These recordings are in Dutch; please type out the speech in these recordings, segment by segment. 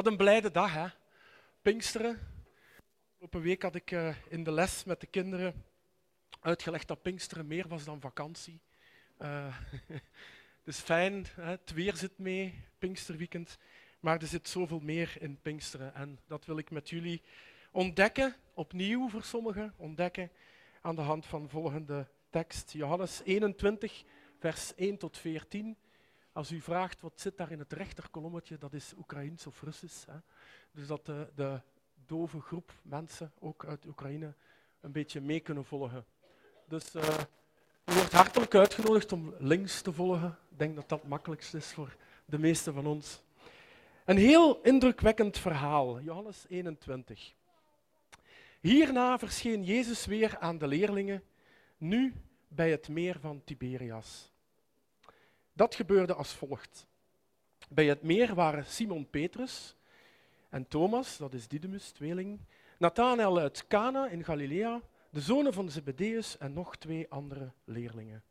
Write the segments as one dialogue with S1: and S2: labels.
S1: Wat een blijde dag, hè? Pinksteren. Afgelopen week had ik uh, in de les met de kinderen uitgelegd dat Pinksteren meer was dan vakantie. Uh, het is fijn, het weer zit mee, Pinksterweekend. Maar er zit zoveel meer in Pinksteren. En dat wil ik met jullie ontdekken, opnieuw voor sommigen, ontdekken aan de hand van volgende tekst. Johannes 21, vers 1 tot 14. Als u vraagt wat zit daar in het rechterkolommetje, dat is Oekraïens of Russisch. Hè. Dus dat de, de dove groep mensen, ook uit Oekraïne, een beetje mee kunnen volgen. Dus uh, u wordt hartelijk uitgenodigd om links te volgen. Ik denk dat dat makkelijkst is voor de meesten van ons. Een heel indrukwekkend verhaal, Johannes 21. Hierna verscheen Jezus weer aan de leerlingen, nu bij het meer van Tiberias. Dat gebeurde als volgt. Bij het meer waren Simon Petrus en Thomas, dat is Didymus, tweeling, Nathanael uit Cana in Galilea, de zonen van Zebedeus en nog twee andere leerlingen.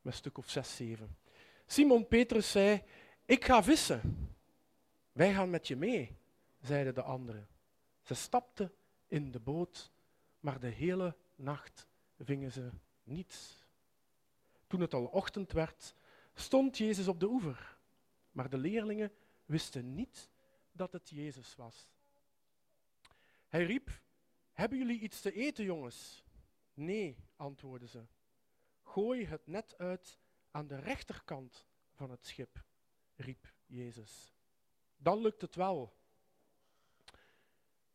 S1: Met een stuk of zes, zeven. Simon Petrus zei, ik ga vissen. Wij gaan met je mee, zeiden de anderen. Ze stapten in de boot, maar de hele nacht vingen ze niets. Toen het al ochtend werd, stond Jezus op de oever, maar de leerlingen wisten niet dat het Jezus was. Hij riep, hebben jullie iets te eten, jongens? Nee, antwoordden ze. Gooi het net uit aan de rechterkant van het schip, riep Jezus. Dan lukt het wel.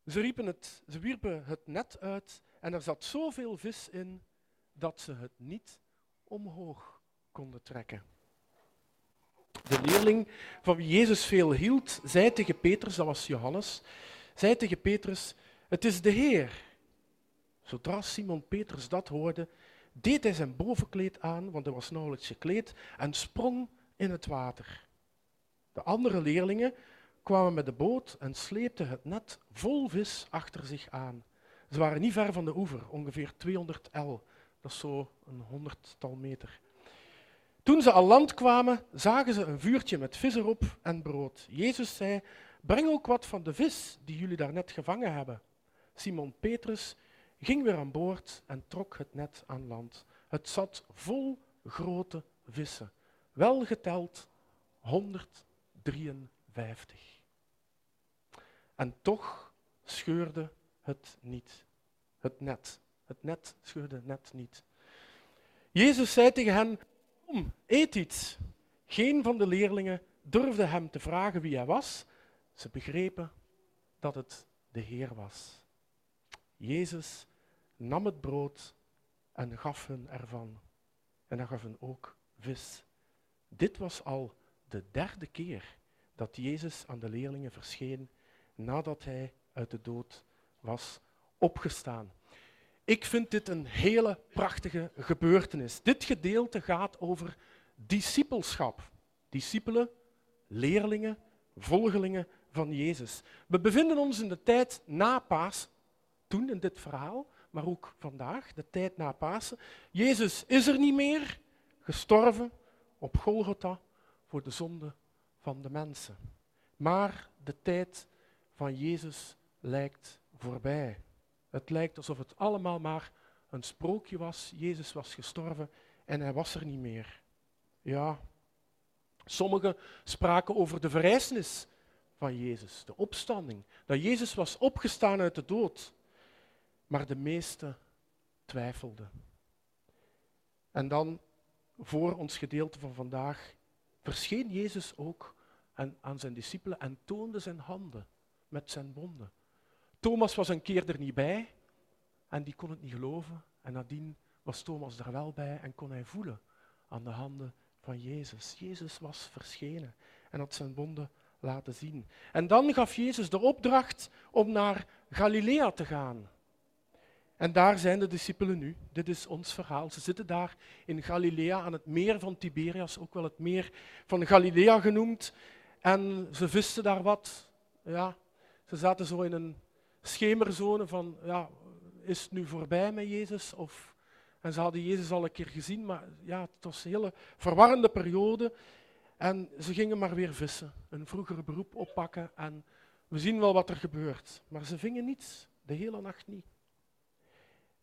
S1: Ze, riepen het, ze wierpen het net uit en er zat zoveel vis in dat ze het niet omhoog konden trekken. De leerling van wie Jezus veel hield, zei tegen Petrus, dat was Johannes, zei tegen Petrus, het is de Heer. Zodra Simon Petrus dat hoorde, deed hij zijn bovenkleed aan, want hij was nauwelijks gekleed, en sprong in het water. De andere leerlingen kwamen met de boot en sleepten het net vol vis achter zich aan. Ze waren niet ver van de oever, ongeveer 200 L. Dat is zo een honderdtal meter. Toen ze aan land kwamen, zagen ze een vuurtje met vis erop en brood. Jezus zei, breng ook wat van de vis die jullie daarnet gevangen hebben. Simon Petrus ging weer aan boord en trok het net aan land. Het zat vol grote vissen, wel geteld 153. En toch scheurde het niet. Het net. Het net scheurde net niet. Jezus zei tegen hen, Eet iets. Geen van de leerlingen durfde hem te vragen wie hij was. Ze begrepen dat het de Heer was. Jezus nam het brood en gaf hun ervan. En hij gaf hen ook vis. Dit was al de derde keer dat Jezus aan de leerlingen verscheen nadat hij uit de dood was opgestaan. Ik vind dit een hele prachtige gebeurtenis. Dit gedeelte gaat over discipelschap. Discipelen, leerlingen, volgelingen van Jezus. We bevinden ons in de tijd na Paas, toen in dit verhaal, maar ook vandaag, de tijd na Pasen. Jezus is er niet meer, gestorven op Golgotha voor de zonde van de mensen. Maar de tijd van Jezus lijkt voorbij. Het lijkt alsof het allemaal maar een sprookje was. Jezus was gestorven en hij was er niet meer. Ja, sommigen spraken over de verrijzenis van Jezus, de opstanding, dat Jezus was opgestaan uit de dood. Maar de meesten twijfelden. En dan, voor ons gedeelte van vandaag, verscheen Jezus ook aan, zijn discipelen en toonde zijn handen met zijn wonden. Thomas was een keer er niet bij en die kon het niet geloven. En nadien was Thomas er wel bij en kon hij voelen aan de handen van Jezus. Jezus was verschenen en had zijn wonden laten zien. En dan gaf Jezus de opdracht om naar Galilea te gaan. En daar zijn de discipelen nu. Dit is ons verhaal. Ze zitten daar in Galilea aan het meer van Tiberias, ook wel het meer van Galilea genoemd. En ze visten daar wat. Ja, ze zaten zo in een schemerzone van, ja, is het nu voorbij met Jezus? Of, en ze hadden Jezus al een keer gezien, maar ja, het was een hele verwarrende periode. En ze gingen maar weer vissen, een vroegere beroep oppakken en We zien wel wat er gebeurt, maar ze vingen niets, de hele nacht niet.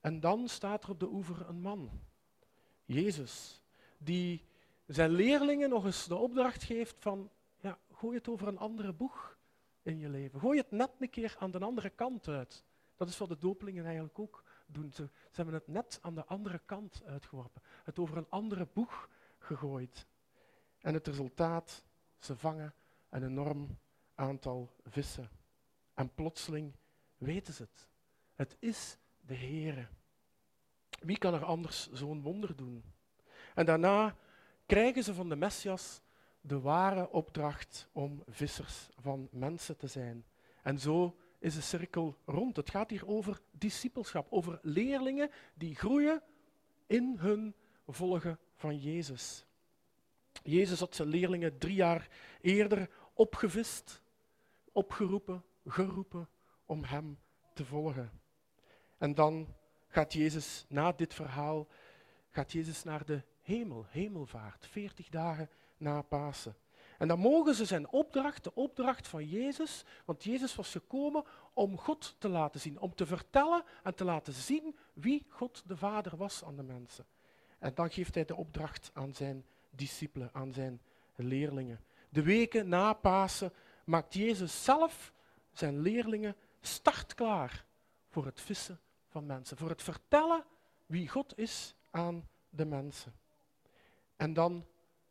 S1: En dan staat er op de oever een man, Jezus, die zijn leerlingen nog eens de opdracht geeft van, ja, gooi het over een andere boeg in je leven. Gooi het net een keer aan de andere kant uit. Dat is wat de dopelingen eigenlijk ook doen. Ze, ze hebben het net aan de andere kant uitgeworpen. Het over een andere boeg gegooid. En het resultaat, ze vangen een enorm aantal vissen. En plotseling weten ze het. Het is de Heere. Wie kan er anders zo'n wonder doen? En daarna krijgen ze van de Messias de ware opdracht om vissers van mensen te zijn. En zo is de cirkel rond. Het gaat hier over discipelschap, over leerlingen die groeien in hun volgen van Jezus. Jezus had zijn leerlingen drie jaar eerder opgevist, opgeroepen, geroepen om hem te volgen. En dan gaat Jezus na dit verhaal gaat Jezus naar de hemel, hemelvaart, veertig dagen na Pasen. En dan mogen ze zijn opdracht, de opdracht van Jezus, want Jezus was gekomen om God te laten zien, om te vertellen en te laten zien wie God de Vader was aan de mensen. En dan geeft hij de opdracht aan zijn discipelen, aan zijn leerlingen. De weken na Pasen maakt Jezus zelf zijn leerlingen startklaar voor het vissen van mensen, voor het vertellen wie God is aan de mensen. En dan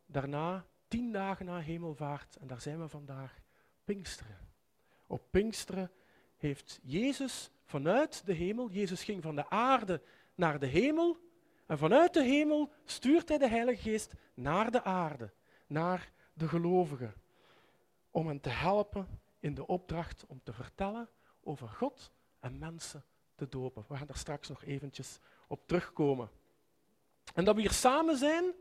S1: daarna, tien dagen na hemelvaart, en daar zijn we vandaag, Pinksteren. Op Pinksteren heeft Jezus vanuit de hemel, Jezus ging van de aarde naar de hemel, en vanuit de hemel stuurt hij de Heilige Geest naar de aarde, naar de gelovigen, om hen te helpen in de opdracht om te vertellen over God en mensen te dopen. We gaan daar straks nog eventjes op terugkomen. En dat we hier samen zijn,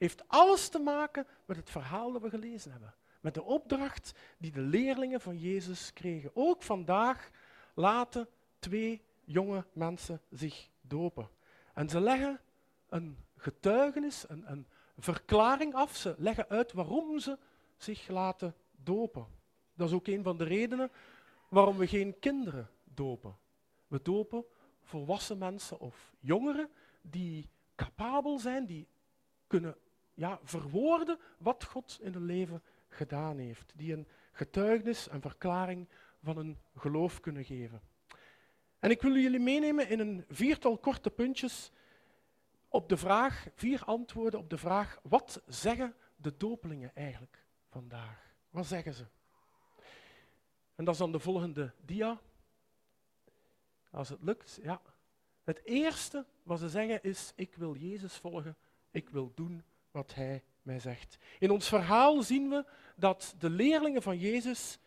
S1: heeft alles te maken met het verhaal dat we gelezen hebben. Met de opdracht die de leerlingen van Jezus kregen. Ook vandaag laten twee jonge mensen zich dopen. En ze leggen een getuigenis, een, een verklaring af. Ze leggen uit waarom ze zich laten dopen. Dat is ook een van de redenen waarom we geen kinderen dopen. We dopen volwassen mensen of jongeren die capabel zijn, die kunnen ja, verwoorden wat God in hun leven gedaan heeft. Die een getuigenis, een verklaring van een geloof kunnen geven. En ik wil jullie meenemen in een viertal korte puntjes op de vraag, vier antwoorden op de vraag, wat zeggen de dopelingen eigenlijk vandaag? Wat zeggen ze? En dat is dan de volgende dia. Als het lukt, ja. Het eerste wat ze zeggen is, ik wil Jezus volgen, ik wil doen wat Hij mij zegt. In ons verhaal zien we dat de leerlingen van Jezus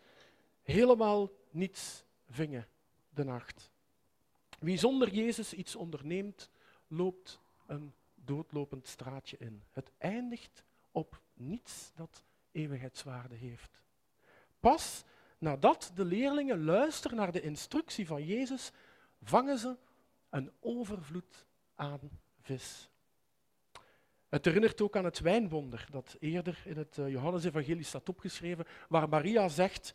S1: helemaal niets vingen de nacht. Wie zonder Jezus iets onderneemt, loopt een doodlopend straatje in. Het eindigt op niets dat eeuwigheidswaarde heeft. Pas nadat de leerlingen luisteren naar de instructie van Jezus, vangen ze een overvloed aan vis. Het herinnert ook aan het wijnwonder dat eerder in het uh, Johannesevangelie staat opgeschreven, waar Maria zegt,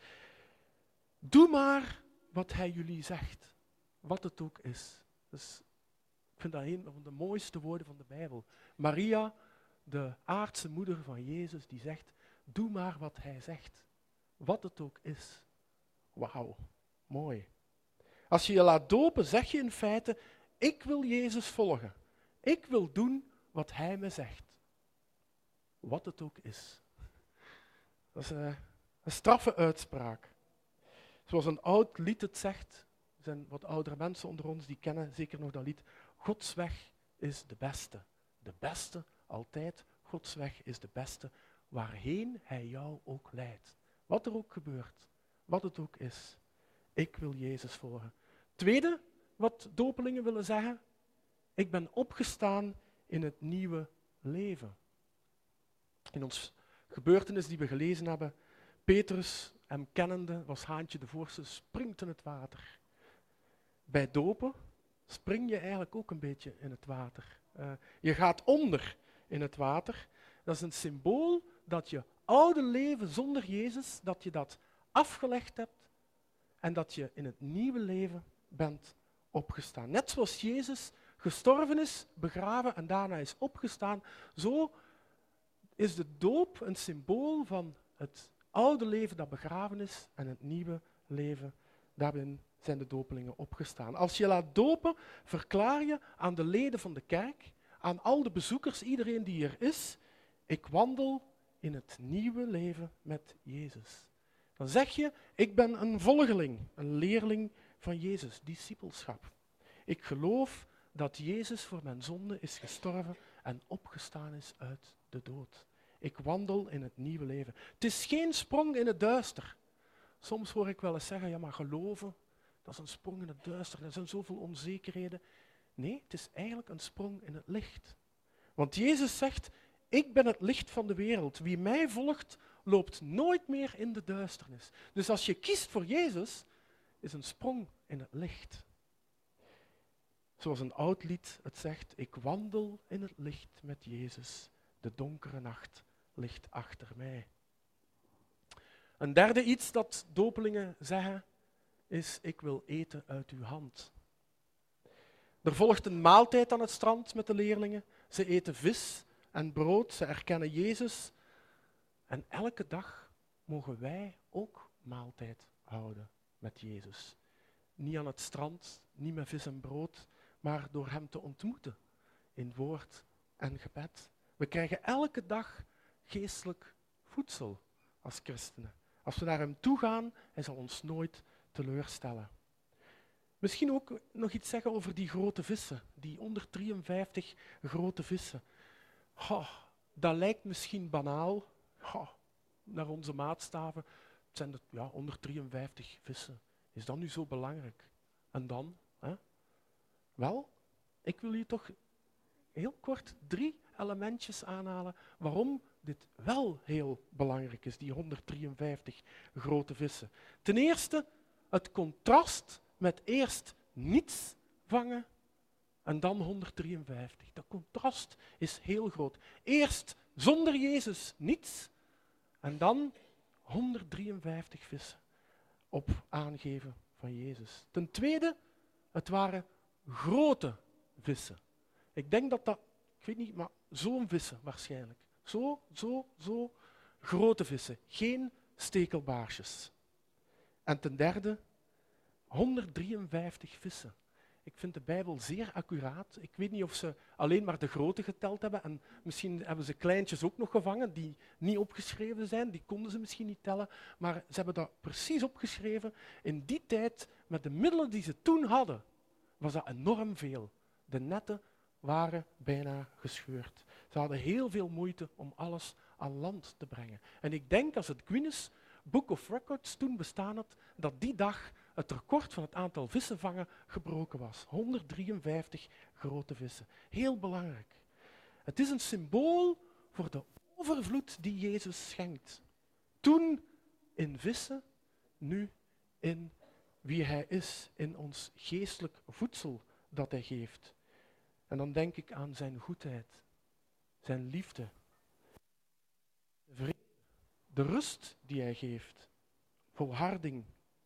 S1: doe maar wat hij jullie zegt, wat het ook is. Dus ik vind dat een van de mooiste woorden van de Bijbel. Maria, de aardse moeder van Jezus, die zegt, doe maar wat hij zegt, wat het ook is. Wauw, mooi. Als je je laat dopen, zeg je in feite, ik wil Jezus volgen. Ik wil doen wat Hij me zegt. Wat het ook is. Dat is een, een straffe uitspraak. Zoals een oud lied het zegt, er zijn wat oudere mensen onder ons die kennen zeker nog dat lied. Gods weg is de beste. De beste altijd. Gods weg is de beste. Waarheen Hij jou ook leidt. Wat er ook gebeurt. Wat het ook is. Ik wil Jezus volgen. Tweede, wat dopelingen willen zeggen, ik ben opgestaan in het nieuwe leven. In ons gebeurtenis die we gelezen hebben, Petrus, hem kennende, was Haantje de Voorste, springt in het water. Bij dopen spring je eigenlijk ook een beetje in het water. Uh, je gaat onder in het water. Dat is een symbool dat je oude leven zonder Jezus, dat je dat afgelegd hebt en dat je in het nieuwe leven bent opgestaan. Net zoals Jezus gestorven is, begraven en daarna is opgestaan, zo is de doop een symbool van het oude leven dat begraven is en het nieuwe leven. Daarin zijn de dopelingen opgestaan. Als je laat dopen, verklaar je aan de leden van de kerk, aan al de bezoekers, iedereen die er is, ik wandel in het nieuwe leven met Jezus. Dan zeg je, ik ben een volgeling, een leerling van Jezus, discipelschap. Ik geloof dat Jezus voor mijn zonde is gestorven en opgestaan is uit de dood. Ik wandel in het nieuwe leven. Het is geen sprong in het duister. Soms hoor ik wel eens zeggen, ja maar geloven, dat is een sprong in het duister. Er zijn zoveel onzekerheden. Nee, het is eigenlijk een sprong in het licht. Want Jezus zegt, ik ben het licht van de wereld. Wie mij volgt, loopt nooit meer in de duisternis. Dus als je kiest voor Jezus, is een sprong in het licht. Zoals een oud lied het zegt, ik wandel in het licht met Jezus. De donkere nacht ligt achter mij. Een derde iets dat dopelingen zeggen is, ik wil eten uit uw hand. Er volgt een maaltijd aan het strand met de leerlingen. Ze eten vis en brood, ze erkennen Jezus. En elke dag mogen wij ook maaltijd houden met Jezus. Niet aan het strand, niet met vis en brood, maar door Hem te ontmoeten in woord en gebed. We krijgen elke dag geestelijk voedsel als christenen. Als we naar Hem toe gaan, Hij zal ons nooit teleurstellen. Misschien ook nog iets zeggen over die grote vissen, die 153 grote vissen. dat lijkt misschien banaal naar onze maatstaven. Het zijn er ja, 153 vissen. Is dat nu zo belangrijk? En dan? Hè? Wel, ik wil hier toch heel kort drie elementjes aanhalen waarom dit wel heel belangrijk is, die 153 grote vissen. Ten eerste het contrast met eerst niets vangen en dan 153. Dat contrast is heel groot. Eerst zonder Jezus niets en dan 153 vissen op aangeven van Jezus. Ten tweede, het waren grote vissen. Ik denk dat dat, ik weet niet, maar zo'n vissen waarschijnlijk. Zo, zo, zo grote vissen. Geen stekelbaarsjes. En ten derde, 153 vissen. Ik vind de Bijbel zeer accuraat. Ik weet niet of ze alleen maar de grote geteld hebben en misschien hebben ze kleintjes ook nog gevangen die niet opgeschreven zijn. Die konden ze misschien niet tellen, maar ze hebben dat precies opgeschreven. In die tijd, met de middelen die ze toen hadden, was dat enorm veel. De netten waren bijna gescheurd. Ze hadden heel veel moeite om alles aan land te brengen. En ik denk als het Guinness Book of Records toen bestaan had, dat die dag het record van het aantal vissen vangen gebroken was. 153 grote vissen. Heel belangrijk. Het is een symbool voor de overvloed die Jezus schenkt. Toen in vissen, nu in wie Hij is, in ons geestelijk voedsel dat Hij geeft. En dan denk ik aan Zijn goedheid, Zijn liefde, de vrede, de rust die Hij geeft, volharding,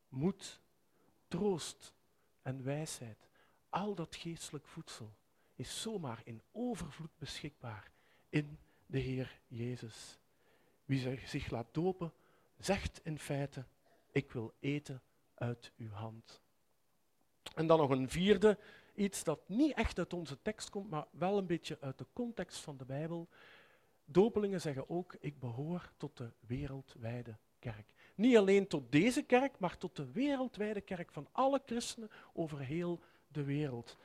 S1: moed, troost en wijsheid. Al dat geestelijk voedsel is zomaar in overvloed beschikbaar in de Heer Jezus. Wie zich laat dopen, zegt in feite, ik wil eten uit uw hand. En dan nog een vierde, iets dat niet echt uit onze tekst komt, maar wel een beetje uit de context van de Bijbel. Dopelingen zeggen ook, ik behoor tot de wereldwijde kerk. Niet alleen tot deze kerk, maar tot de wereldwijde kerk van alle christenen over heel de wereld.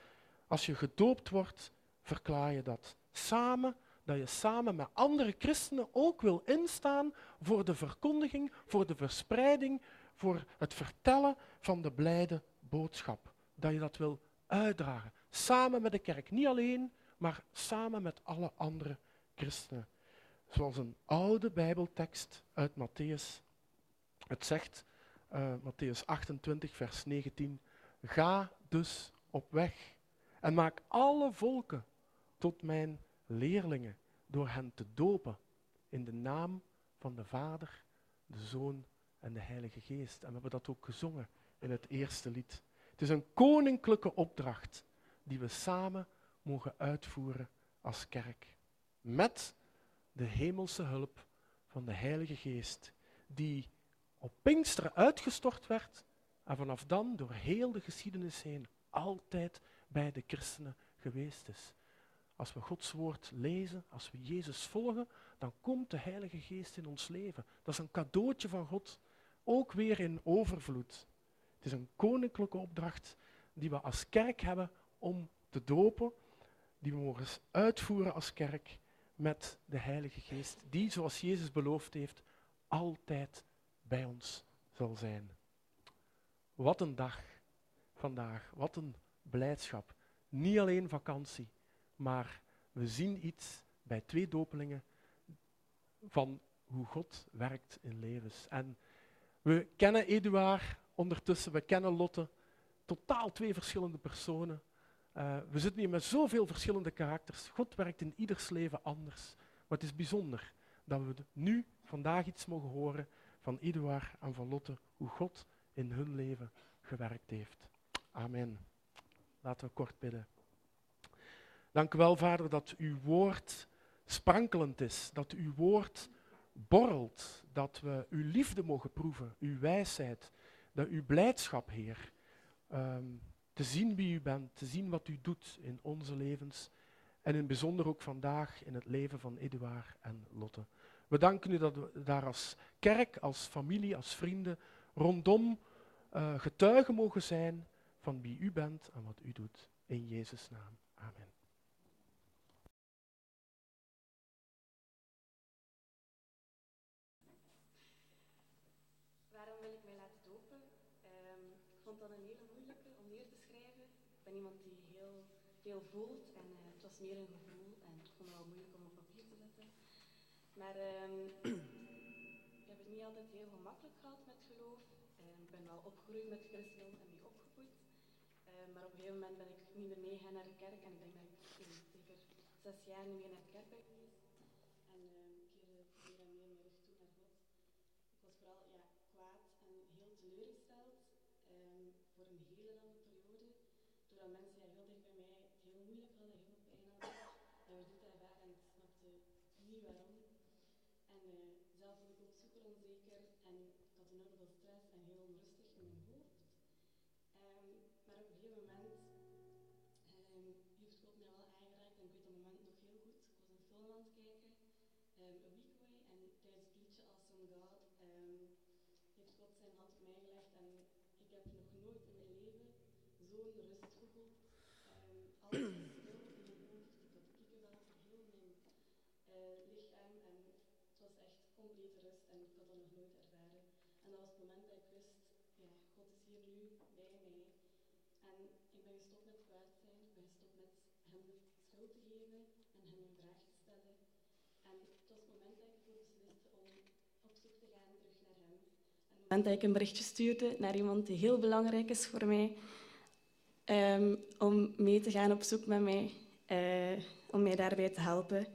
S1: Als je gedoopt wordt, verklaar je dat. Samen, dat je samen met andere christenen ook wil instaan voor de verkondiging, voor de verspreiding, voor het vertellen van de blijde boodschap. Dat je dat wil uitdragen. Samen met de kerk. Niet alleen, maar samen met alle andere christenen. Zoals een oude Bijbeltekst uit Matthäus het zegt, uh, Matthäus 28, vers 19, ga dus op weg en maak alle volken tot mijn leerlingen door hen te dopen in de naam van de Vader, de Zoon en de Heilige Geest. En we hebben dat ook gezongen in het eerste lied. Het is een koninklijke opdracht die we samen mogen uitvoeren als kerk. Met de hemelse hulp van de Heilige Geest, die op Pinksteren uitgestort werd en vanaf dan door heel de geschiedenis heen altijd bij de christenen geweest is. Als we Gods woord lezen, als we Jezus volgen, dan komt de Heilige Geest in ons leven. Dat is een cadeautje van God, ook weer in overvloed. Het is een koninklijke opdracht die we als kerk hebben om te dopen, die we mogen uitvoeren als kerk met de Heilige Geest, die, zoals Jezus beloofd heeft, altijd bij ons zal zijn. Wat een dag vandaag, wat een blijdschap. Niet alleen vakantie, maar we zien iets bij twee dopelingen van hoe God werkt in levens. En we kennen Eduard ondertussen, we kennen Lotte, totaal twee verschillende personen. Uh, we zitten hier met zoveel verschillende karakters. God werkt in ieders leven anders. Maar het is bijzonder dat we nu vandaag iets mogen horen van Eduard en van Lotte, hoe God in hun leven gewerkt heeft. Amen. Laten we kort bidden. Dank u wel, Vader, dat uw woord sprankelend is, dat uw woord borrelt, dat we uw liefde mogen proeven, uw wijsheid, dat uw blijdschap, Heer, um, te zien wie u bent, te zien wat u doet in onze levens en in bijzonder ook vandaag in het leven van Eduard en Lotte. We danken u dat we daar als kerk, als familie, als vrienden rondom uh, getuigen mogen zijn van wie u bent en wat u doet. In Jezus' naam. Amen.
S2: Waarom wil ik mij laten dopen? Um, ik vond dat een hele moeilijke om neer te schrijven. Ik ben iemand die heel veel voelt en uh, het was meer een gevoel en ik vond het wel moeilijk om op papier te zetten. Maar um, ik heb het niet altijd heel gemakkelijk gehad met geloof. Um, ik ben wel opgegroeid met christendom en mee opgevoed. Uh, maar op een gegeven moment ben ik niet meer meegegaan naar de kerk en ik denk dat ik zeker zes jaar niet meer naar de kerk ben geweest. En ik keerde meer en meer mijn rug toe naar God. Ik was vooral ja, kwaad en heel teleurgesteld um, voor een hele lange periode. Doordat mensen ja, heel dicht bij mij het heel moeilijk hadden, heel veel pijn hadden. En verdriet ervaren en ik snapte niet waarom. En uh, zelf was ik ook super onzeker en enorm veel stress en heel onrustig in mijn hoofd. Um, maar op een gegeven moment um, heeft God mij wel aangeraakt en ik weet dat moment nog heel goed. Ik was een film aan het kijken, um, A Week Away, en tijdens het liedje Awesome God heeft God zijn hand op mij gelegd en ik heb nog nooit in mijn leven zo'n rust gevoeld. alles was stil in mijn hoofd, ik had kiekenvel over heel mijn uh, lichaam en het was echt complete rust en ik had dat nog nooit ervaren. En dat was het moment dat ik wist, ja, God is hier nu bij mij. En ik ben gestopt met kwaad zijn, ik ben gestopt met hem schuld te geven en hem een vraag te stellen. En het was het moment dat ik ervoor besliste om op zoek te gaan terug naar hem. En het moment dat ik een berichtje stuurde naar iemand die heel belangrijk is voor mij, um, om mee te gaan op zoek met mij, uh, om mij daarbij te helpen.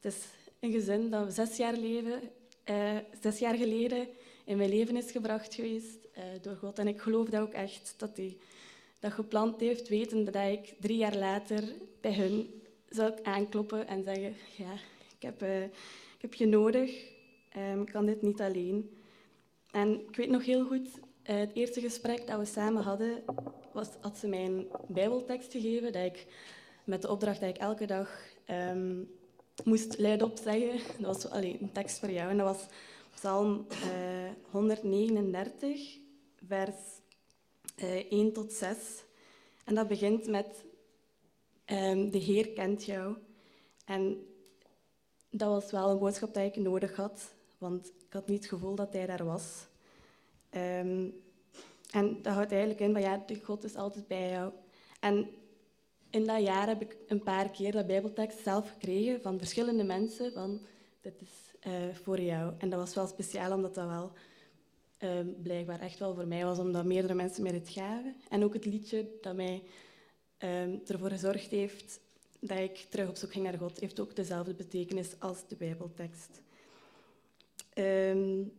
S2: Het is een gezin dat we zes jaar leven, uh, zes jaar geleden in mijn leven is gebracht geweest uh, door God. En ik geloof dat ook echt, dat hij dat gepland heeft, wetende dat ik drie jaar later bij hun zou aankloppen en zeggen, ja, ik heb, uh, ik heb je nodig, um, ik kan dit niet alleen. En ik weet nog heel goed, uh, het eerste gesprek dat we samen hadden, was, had ze mij een bijbeltekst gegeven, dat ik, met de opdracht dat ik elke dag um, moest luidop zeggen. Dat was allee, een tekst voor jou en dat was Psalm uh, 139, vers uh, 1 tot 6. En dat begint met um, de Heer kent jou. En dat was wel een boodschap die ik nodig had, want ik had niet het gevoel dat hij daar was. Um, en dat houdt eigenlijk in van ja, God is altijd bij jou. En in dat jaar heb ik een paar keer dat Bijbeltekst zelf gekregen van verschillende mensen. Van, dit is uh, voor jou. En dat was wel speciaal, omdat dat wel uh, blijkbaar echt wel voor mij was, omdat meerdere mensen mij dit gaven. En ook het liedje dat mij uh, ervoor gezorgd heeft dat ik terug op zoek ging naar God, heeft ook dezelfde betekenis als de Bijbeltekst. Um,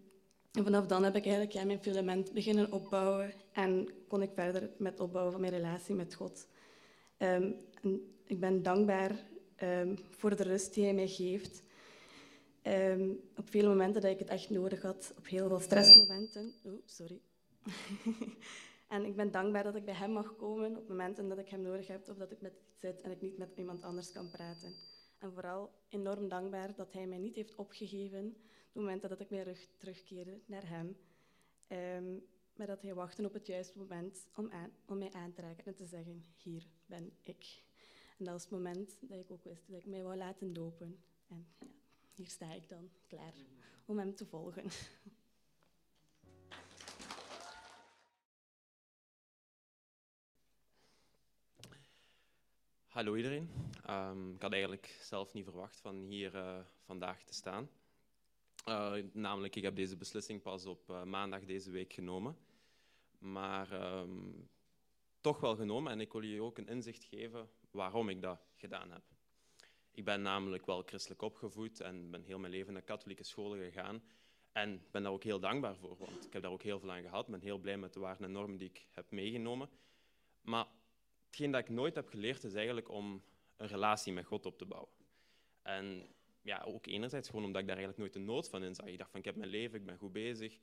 S2: En vanaf dan heb ik eigenlijk mijn fundament beginnen opbouwen en kon ik verder met het opbouwen van mijn relatie met God. Ehm, ik ben dankbaar ehm, voor de rust die hij mij geeft. Ehm, op vele momenten dat ik het echt nodig had, op heel veel stressmomenten. Oh, sorry. en ik ben dankbaar dat ik bij hem mag komen op momenten dat ik hem nodig heb of dat ik met iets zit en ik niet met iemand anders kan praten. En vooral enorm dankbaar dat hij mij niet heeft opgegeven op de momenten dat ik weer terug, terugkeerde naar hem. Um, maar dat hij wachtte op het juiste moment om, aan, om mij aan te raken en te zeggen, hier ben ik. En dat was het moment dat ik ook wist dat ik mij wou laten dopen. En ja, hier sta ik dan, klaar om hem te volgen.
S3: Hallo iedereen. Um, ik had eigenlijk zelf niet verwacht van hier uh, vandaag te staan. Uh, namelijk, ik heb deze beslissing pas op uh, maandag deze week genomen. Maar um, toch wel genomen en ik wil je ook een inzicht geven waarom ik dat gedaan heb. Ik ben namelijk wel christelijk opgevoed en ben heel mijn leven naar katholieke scholen gegaan. En ben daar ook heel dankbaar voor, want ik heb daar ook heel veel aan gehad. Ik ben heel blij met de waarden en normen die ik heb meegenomen. Maar hetgeen dat ik nooit heb geleerd is eigenlijk om een relatie met God op te bouwen. En ja, ook enerzijds gewoon omdat ik daar eigenlijk nooit de nood van in zag. Ik dacht van, ik heb mijn leven, ik ben goed bezig.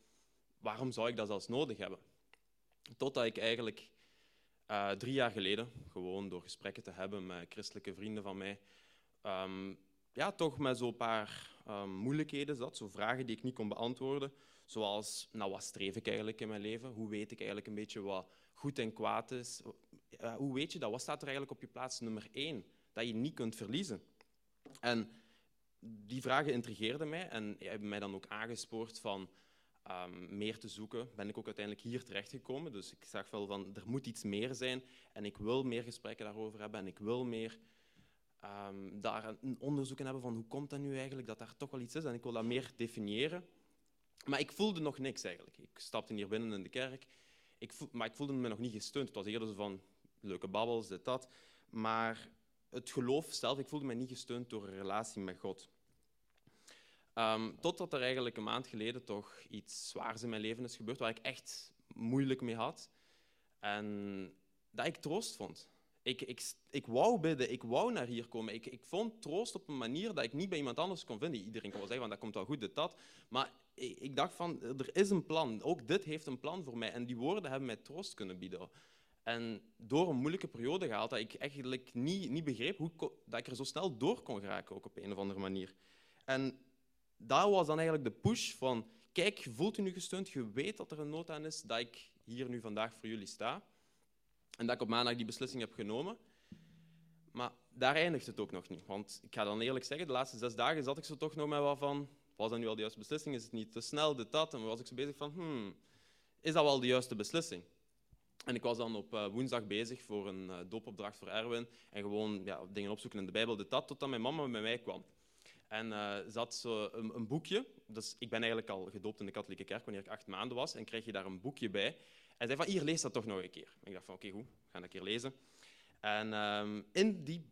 S3: Waarom zou ik dat zelfs nodig hebben? Totdat ik eigenlijk uh, drie jaar geleden, gewoon door gesprekken te hebben met christelijke vrienden van mij, um, ja, toch met zo'n paar um, moeilijkheden zat, zo vragen die ik niet kon beantwoorden. Zoals, nou, wat streef ik eigenlijk in mijn leven? Hoe weet ik eigenlijk een beetje wat goed en kwaad is? Uh, hoe weet je dat? Wat staat er eigenlijk op je plaats nummer één? Dat je niet kunt verliezen. En die vragen intrigeerden mij en hebben mij dan ook aangespoord van um, meer te zoeken. Ben ik ook uiteindelijk hier terechtgekomen. Dus ik zag wel van, er moet iets meer zijn en ik wil meer gesprekken daarover hebben en ik wil meer um, daar een onderzoek in hebben van hoe komt dat nu eigenlijk, dat daar toch wel iets is en ik wil dat meer definiëren. Maar ik voelde nog niks eigenlijk. Ik stapte hier binnen in de kerk, ik maar ik voelde me nog niet gesteund. Het was eerder zo van leuke babbels, dit, dat. Maar het geloof zelf, ik voelde me niet gesteund door een relatie met God. Um, totdat er eigenlijk een maand geleden toch iets zwaars in mijn leven is gebeurd, waar ik echt moeilijk mee had. En dat ik troost vond. Ik, ik, ik wou bidden, ik wou naar hier komen. Ik, ik vond troost op een manier dat ik niet bij iemand anders kon vinden. Iedereen kon wel zeggen, van, dat komt wel goed, dit, dat. Maar ik, dacht van, er is een plan. Ook dit heeft een plan voor mij. En die woorden hebben mij troost kunnen bieden. En door een moeilijke periode gehaald, dat ik eigenlijk niet, niet begreep hoe, dat ik er zo snel door kon geraken, ook op een of andere manier. En dat was dan eigenlijk de push van, kijk, voelt je nu gesteund, je weet dat er een nood aan is, dat ik hier nu vandaag voor jullie sta. En dat ik op maandag die beslissing heb genomen. Maar daar eindigt het ook nog niet. Want ik ga dan eerlijk zeggen, de laatste zes dagen zat ik zo toch nog met wat van, was dat nu al de juiste beslissing? Is het niet te snel, dit, dat? En was ik zo bezig van, hmm, is dat wel de juiste beslissing? En ik was dan op uh, woensdag bezig voor een uh, doopopdracht voor Erwin. En gewoon ja, dingen opzoeken in de Bijbel, dit, dat, totdat mijn mama bij mij kwam. En uh, ze had zo een, een, boekje. Dus ik ben eigenlijk al gedoopt in de katholieke kerk wanneer ik acht maanden was. En kreeg je daar een boekje bij. En zei van, hier, lees dat toch nog een keer. En ik dacht van, oké, okay, goed, ga dat een keer lezen. En um, in, die,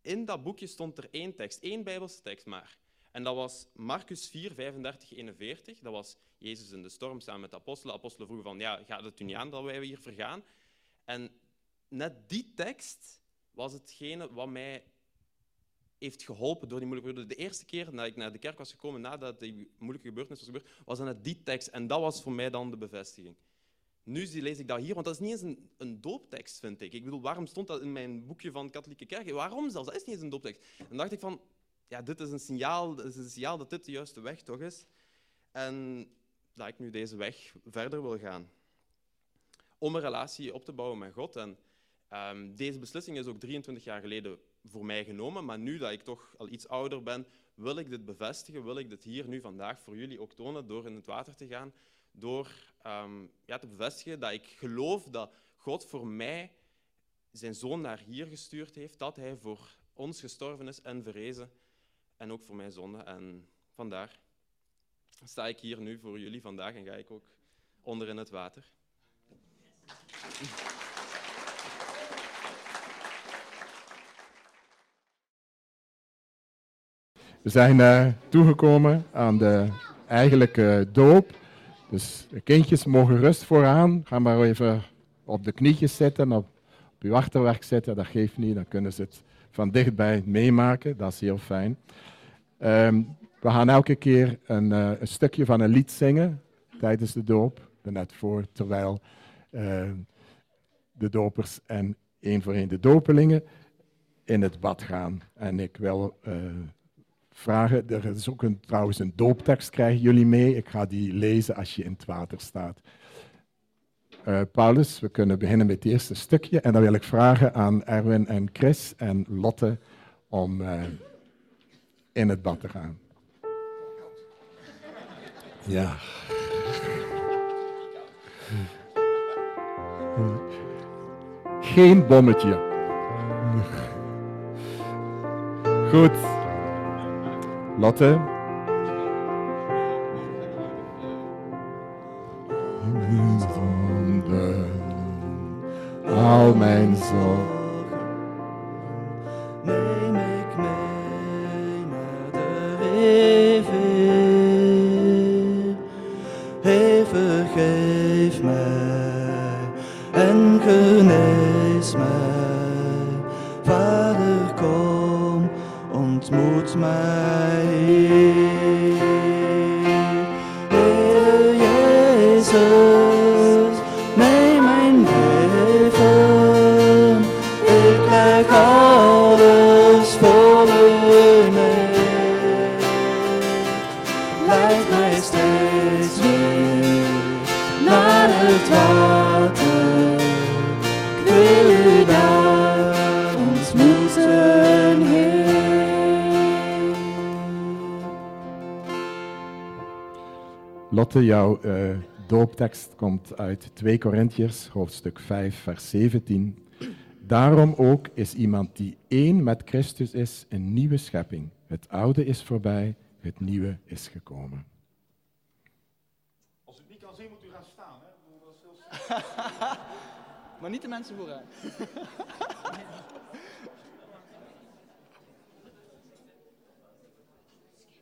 S3: in dat boekje stond er één tekst, één Bijbelse tekst maar. En dat was Marcus 4, 35, 41. Dat was Jezus in de storm samen met de apostelen. De apostelen vroegen van, ja, gaat het u niet aan dat wij hier vergaan? En net die tekst was hetgene wat mij heeft geholpen door die moeilijke periode. De eerste keer dat ik naar de kerk was gekomen, nadat die moeilijke gebeurtenis was gebeurd, was dan net die tekst. En dat was voor mij dan de bevestiging. Nu lees ik dat hier, want dat is niet eens een, een dooptekst, vind ik. Ik bedoel, waarom stond dat in mijn boekje van katholieke kerk? Waarom zelfs? Dat is niet eens een dooptekst. Dan dacht ik van, ja, dit is een signaal, dit is een signaal dat dit de juiste weg toch is. En dat ik nu deze weg verder wil gaan. Om een relatie op te bouwen met God. En um, deze beslissing is ook 23 jaar geleden voor mij genomen, maar nu dat ik toch al iets ouder ben, wil ik dit bevestigen, wil ik dit hier nu vandaag voor jullie ook tonen door in het water te gaan, door um, ja, te bevestigen dat ik geloof dat God voor mij zijn zoon naar hier gestuurd heeft, dat hij voor ons gestorven is en verrezen en ook voor mijn zonde. En vandaar sta ik hier nu voor jullie vandaag en ga ik ook onder in het water.
S4: We zijn uh, toegekomen aan de eigenlijke doop. Dus de kindjes mogen rust vooraan. Ga maar even op de knietjes zitten, op, op uw achterwerk zitten. Dat geeft niet, dan kunnen ze het van dichtbij meemaken. Dat is heel fijn. Ehm, we gaan elke keer een, eh, een, stukje van een lied zingen tijdens de doop. Net voor, terwijl uh, de dopers en één voor één de dopelingen in het bad gaan. En ik wil uh, vragen, er is ook een, trouwens een dooptekst, krijgen jullie mee. Ik ga die lezen als je in het water staat. Uh, Paulus, we kunnen beginnen met het eerste stukje. En dan wil ik vragen aan Erwin en Chris en Lotte om uh, in het bad te gaan. Ja. Geen bommetje. Goed. Lotte. Zonde, al mijn
S5: het water.
S4: Lotte, jouw uh, dooptekst komt uit 2 Korintiërs, hoofdstuk 5, vers 17. Daarom ook is iemand die één met Christus is een nieuwe schepping. Het oude is voorbij, het nieuwe is gekomen.
S6: Als u het niet kan zien, moet u gaan staan. Hè? Ik bedoel, dat is heel
S5: Maar niet de mensen vooruit.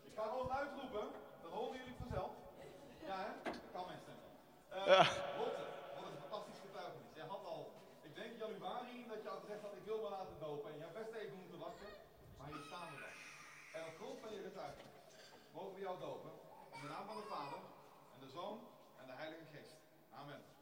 S6: Ik ga gewoon uitroepen, dan horen jullie vanzelf. Ja, hè? Kan mensen. Uh, Lotte, wat een fantastisch getuigenis. Jij had al, ik denk januari, dat je had gezegd dat ik wil me laten dopen. En je hebt best even moeten wachten, maar hier staan we dan. En op grond van je getuigenis mogen we jou dopen. In de naam van de Vader, en de Zoon, en de Heilige Geest. Amen.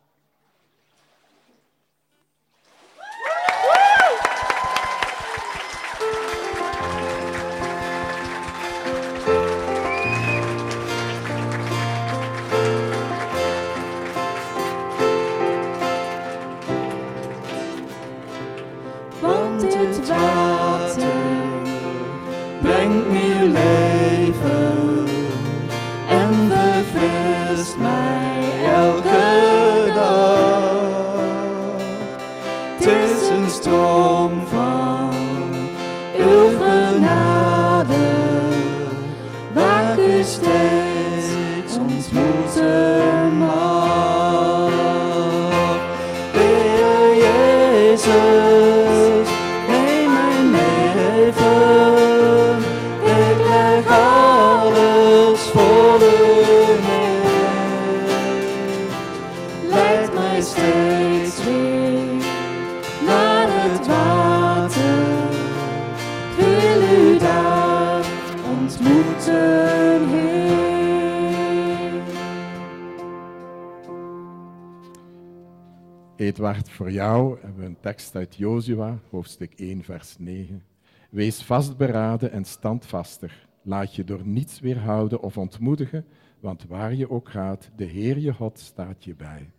S4: Edward, voor jou hebben we een tekst uit Jozua, hoofdstuk 1, vers 9. Wees vastberaden en standvastig. Laat je door niets weerhouden of ontmoedigen, want waar je ook gaat, de Heer je God staat je bij.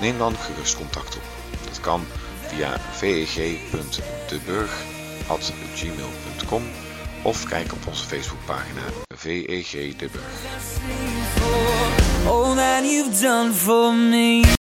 S7: Neem dan gerust contact op. Dat kan via veg.deburg.gmail.com of kijk op onze Facebookpagina VEG De Burg.